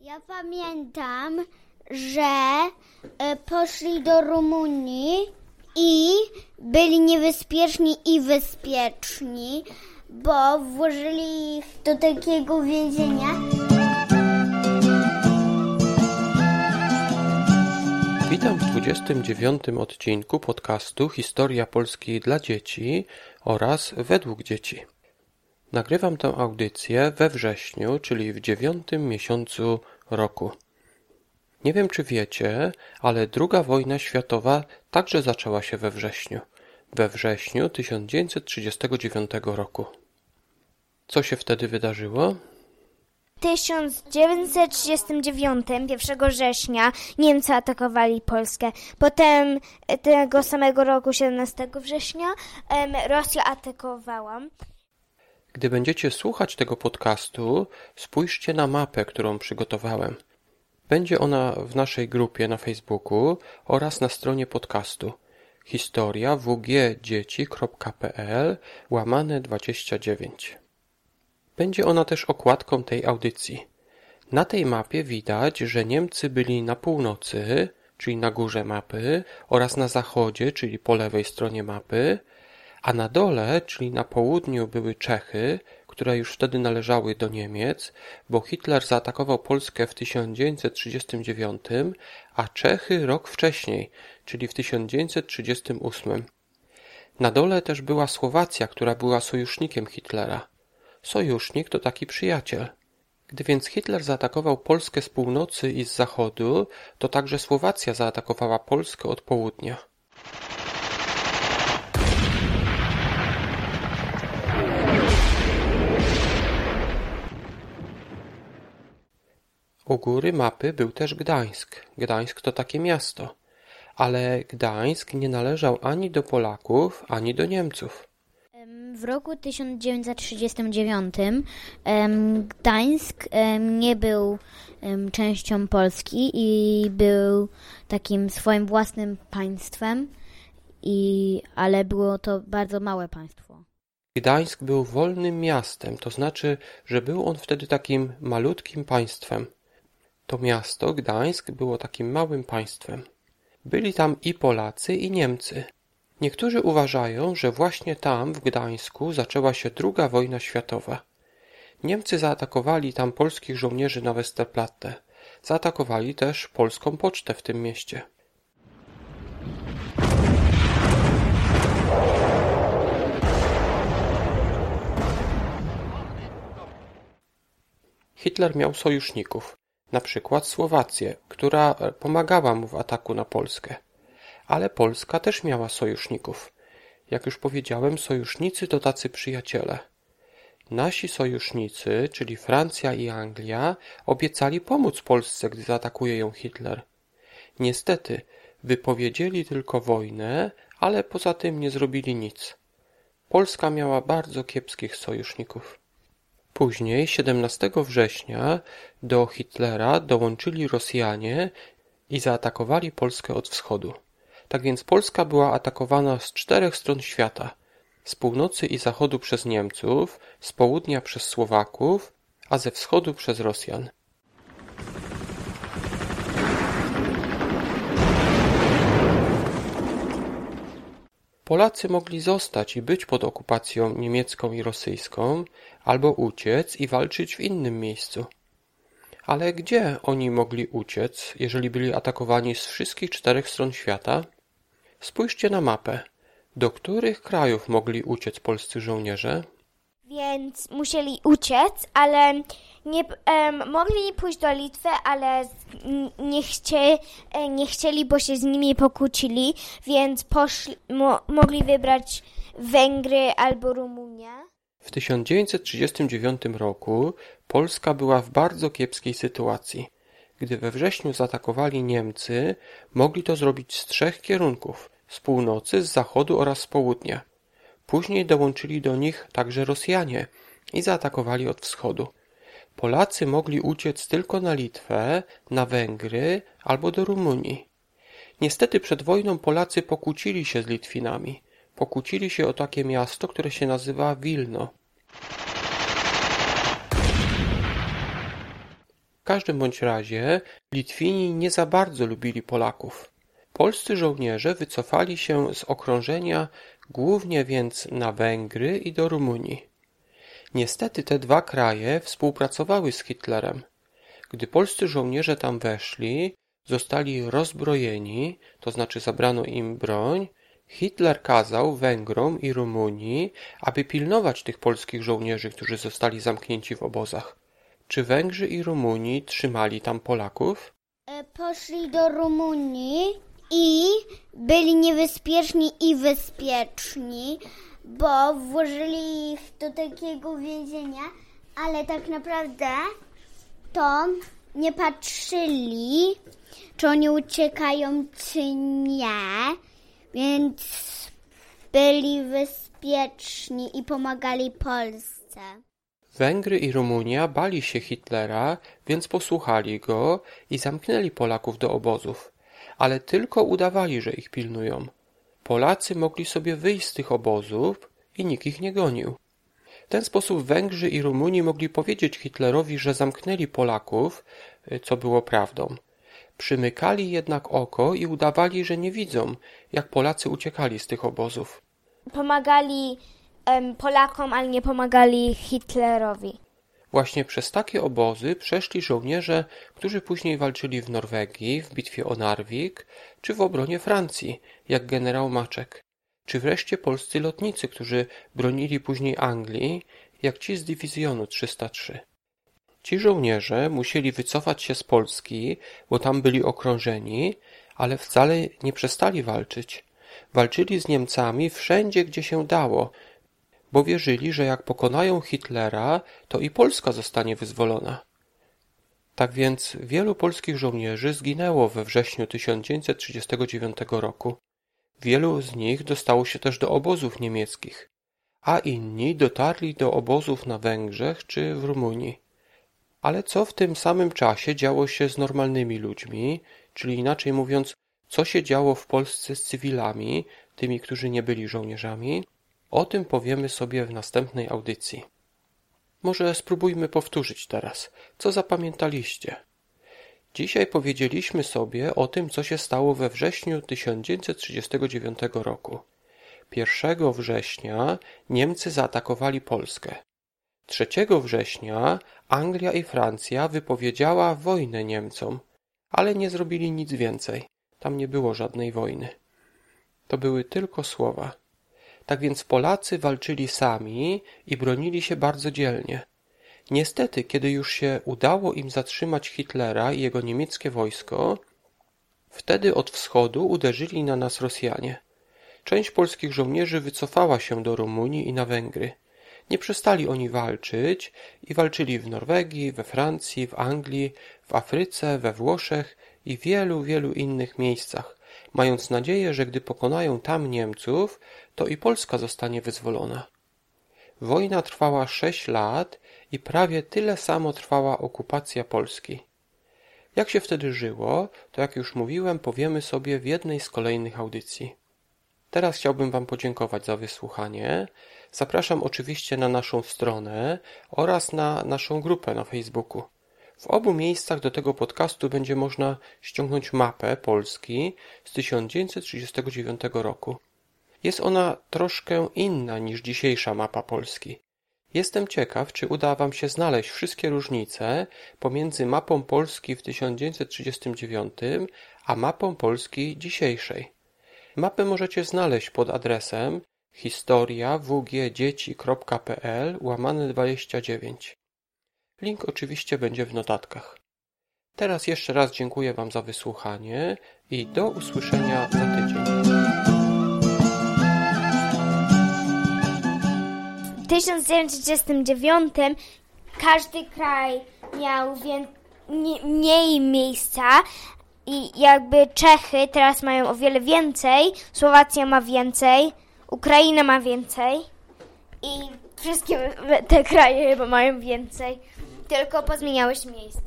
Ja pamiętam, że e, poszli do Rumunii i byli niebezpieczni i bezpieczni, bo włożyli ich do takiego więzienia. Witam w 29 odcinku podcastu Historia Polski dla dzieci oraz według dzieci. Nagrywam tę audycję we wrześniu, czyli w dziewiątym miesiącu roku. Nie wiem czy wiecie, ale II wojna światowa także zaczęła się we wrześniu. We wrześniu 1939 roku. Co się wtedy wydarzyło? W 1939, 1 września, Niemcy atakowali Polskę. Potem e, tego samego roku, 17 września, Rosja atakowała. Gdy będziecie słuchać tego podcastu, spójrzcie na mapę, którą przygotowałem. Będzie ona w naszej grupie na Facebooku oraz na stronie podcastu historia wgdzieci.pl łamane 29. Będzie ona też okładką tej audycji. Na tej mapie widać, że Niemcy byli na północy, czyli na górze mapy, oraz na zachodzie, czyli po lewej stronie mapy, a na dole, czyli na południu były Czechy, które już wtedy należały do Niemiec, bo Hitler zaatakował Polskę w 1939, a Czechy rok wcześniej, czyli w 1938. Na dole też była Słowacja, która była sojusznikiem Hitlera. Sojusznik to taki przyjaciel. Gdy więc Hitler zaatakował Polskę z północy i z zachodu, to także Słowacja zaatakowała Polskę od południa. U góry mapy był też Gdańsk. Gdańsk to takie miasto. Ale Gdańsk nie należał ani do Polaków, ani do Niemców. W roku 1939 em, Gdańsk nie był częścią Polski i był takim swoim własnym państwem, i, ale było to bardzo małe państwo. Gdańsk był wolnym miastem, to znaczy, że był on wtedy takim malutkim państwem. To miasto, Gdańsk, było takim małym państwem. Byli tam i Polacy, i Niemcy. Niektórzy uważają, że właśnie tam, w Gdańsku, zaczęła się druga wojna światowa. Niemcy zaatakowali tam polskich żołnierzy na Westerplatte. Zaatakowali też polską pocztę w tym mieście. Hitler miał sojuszników, na przykład Słowację, która pomagała mu w ataku na Polskę. Ale Polska też miała sojuszników. Jak już powiedziałem, sojusznicy to tacy przyjaciele. Nasi sojusznicy, czyli Francja i Anglia, obiecali pomóc Polsce, gdy zaatakuje ją Hitler. Niestety, wypowiedzieli tylko wojnę, ale poza tym nie zrobili nic. Polska miała bardzo kiepskich sojuszników. Później, 17 września, do Hitlera dołączyli Rosjanie i zaatakowali Polskę od wschodu. Tak więc Polska była atakowana z czterech stron świata. Z północy i zachodu przez Niemców, z południa przez Słowaków, a ze wschodu przez Rosjan. Polacy mogli zostać i być pod okupacją niemiecką i rosyjską, albo uciec i walczyć w innym miejscu. Ale gdzie oni mogli uciec, jeżeli byli atakowani z wszystkich czterech stron świata? Spójrzcie na mapę. Do których krajów mogli uciec polscy żołnierze? Więc musieli uciec, ale nie, em, mogli pójść do Litwy, ale nie, chcie, e, nie chcieli, bo się z nimi pokłócili, więc poszli, mo, mogli wybrać Węgry albo Rumunię. W 1939 roku Polska była w bardzo kiepskiej sytuacji. Gdy we wrześniu zaatakowali Niemcy, mogli to zrobić z trzech kierunków z północy, z zachodu oraz z południa. Później dołączyli do nich także Rosjanie i zaatakowali od wschodu. Polacy mogli uciec tylko na Litwę, na Węgry albo do Rumunii. Niestety przed wojną Polacy pokłócili się z Litwinami. Pokłócili się o takie miasto, które się nazywa Wilno. każdym bądź razie Litwini nie za bardzo lubili Polaków. Polscy żołnierze wycofali się z okrążenia głównie więc na Węgry i do Rumunii. Niestety te dwa kraje współpracowały z Hitlerem. Gdy polscy żołnierze tam weszli, zostali rozbrojeni, to znaczy zabrano im broń, Hitler kazał Węgrom i Rumunii, aby pilnować tych polskich żołnierzy, którzy zostali zamknięci w obozach. Czy Węgrzy i Rumuni trzymali tam Polaków? E, poszli do Rumunii i byli niebezpieczni i bezpieczni, bo włożyli ich do takiego więzienia, ale tak naprawdę to nie patrzyli, czy oni uciekają, czy nie, więc byli bezpieczni i pomagali Polsce. Węgry i Rumunia bali się Hitlera, więc posłuchali go i zamknęli Polaków do obozów, ale tylko udawali, że ich pilnują. Polacy mogli sobie wyjść z tych obozów i nikt ich nie gonił. W ten sposób Węgrzy i Rumuni mogli powiedzieć Hitlerowi, że zamknęli Polaków, co było prawdą. Przymykali jednak oko i udawali, że nie widzą, jak Polacy uciekali z tych obozów. Pomagali Polakom, ale nie pomagali Hitlerowi. Właśnie przez takie obozy przeszli żołnierze, którzy później walczyli w Norwegii, w bitwie o Narvik, czy w obronie Francji, jak generał Maczek, czy wreszcie polscy lotnicy, którzy bronili później Anglii, jak ci z dywizjonu 303. Ci żołnierze musieli wycofać się z Polski, bo tam byli okrążeni, ale wcale nie przestali walczyć. Walczyli z Niemcami wszędzie, gdzie się dało, bo wierzyli, że jak pokonają Hitlera, to i Polska zostanie wyzwolona. Tak więc wielu polskich żołnierzy zginęło we wrześniu 1939 roku. Wielu z nich dostało się też do obozów niemieckich, a inni dotarli do obozów na Węgrzech czy w Rumunii. Ale co w tym samym czasie działo się z normalnymi ludźmi, czyli inaczej mówiąc, co się działo w Polsce z cywilami, tymi, którzy nie byli żołnierzami? O tym powiemy sobie w następnej audycji. Może spróbujmy powtórzyć teraz, co zapamiętaliście. Dzisiaj powiedzieliśmy sobie o tym, co się stało we wrześniu 1939 roku. 1 września Niemcy zaatakowali Polskę. 3 września Anglia i Francja wypowiedziała wojnę Niemcom, ale nie zrobili nic więcej. Tam nie było żadnej wojny. To były tylko słowa. Tak więc Polacy walczyli sami i bronili się bardzo dzielnie. Niestety, kiedy już się udało im zatrzymać Hitlera i jego niemieckie wojsko, wtedy od wschodu uderzyli na nas Rosjanie. Część polskich żołnierzy wycofała się do Rumunii i na Węgry. Nie przestali oni walczyć i walczyli w Norwegii, we Francji, w Anglii, w Afryce, we Włoszech i wielu, wielu innych miejscach, mając nadzieję, że gdy pokonają tam Niemców, to i Polska zostanie wyzwolona. Wojna trwała sześć lat i prawie tyle samo trwała okupacja Polski. Jak się wtedy żyło, to jak już mówiłem, powiemy sobie w jednej z kolejnych audycji. Teraz chciałbym Wam podziękować za wysłuchanie. Zapraszam oczywiście na naszą stronę oraz na naszą grupę na Facebooku. W obu miejscach do tego podcastu będzie można ściągnąć mapę Polski z 1939 roku. Jest ona troszkę inna niż dzisiejsza mapa Polski. Jestem ciekaw, czy uda Wam się znaleźć wszystkie różnice pomiędzy mapą Polski w 1939 a mapą Polski dzisiejszej. Mapę możecie znaleźć pod adresem historia.wgdzieci.pl łamane 29. Link oczywiście będzie w notatkach. Teraz jeszcze raz dziękuję Wam za wysłuchanie i do usłyszenia za tydzień. W 1939 każdy kraj miał mniej miejsca i jakby Czechy teraz mają o wiele więcej, Słowacja ma więcej, Ukraina ma więcej i wszystkie te kraje chyba mają więcej, tylko pozmieniały się miejsca.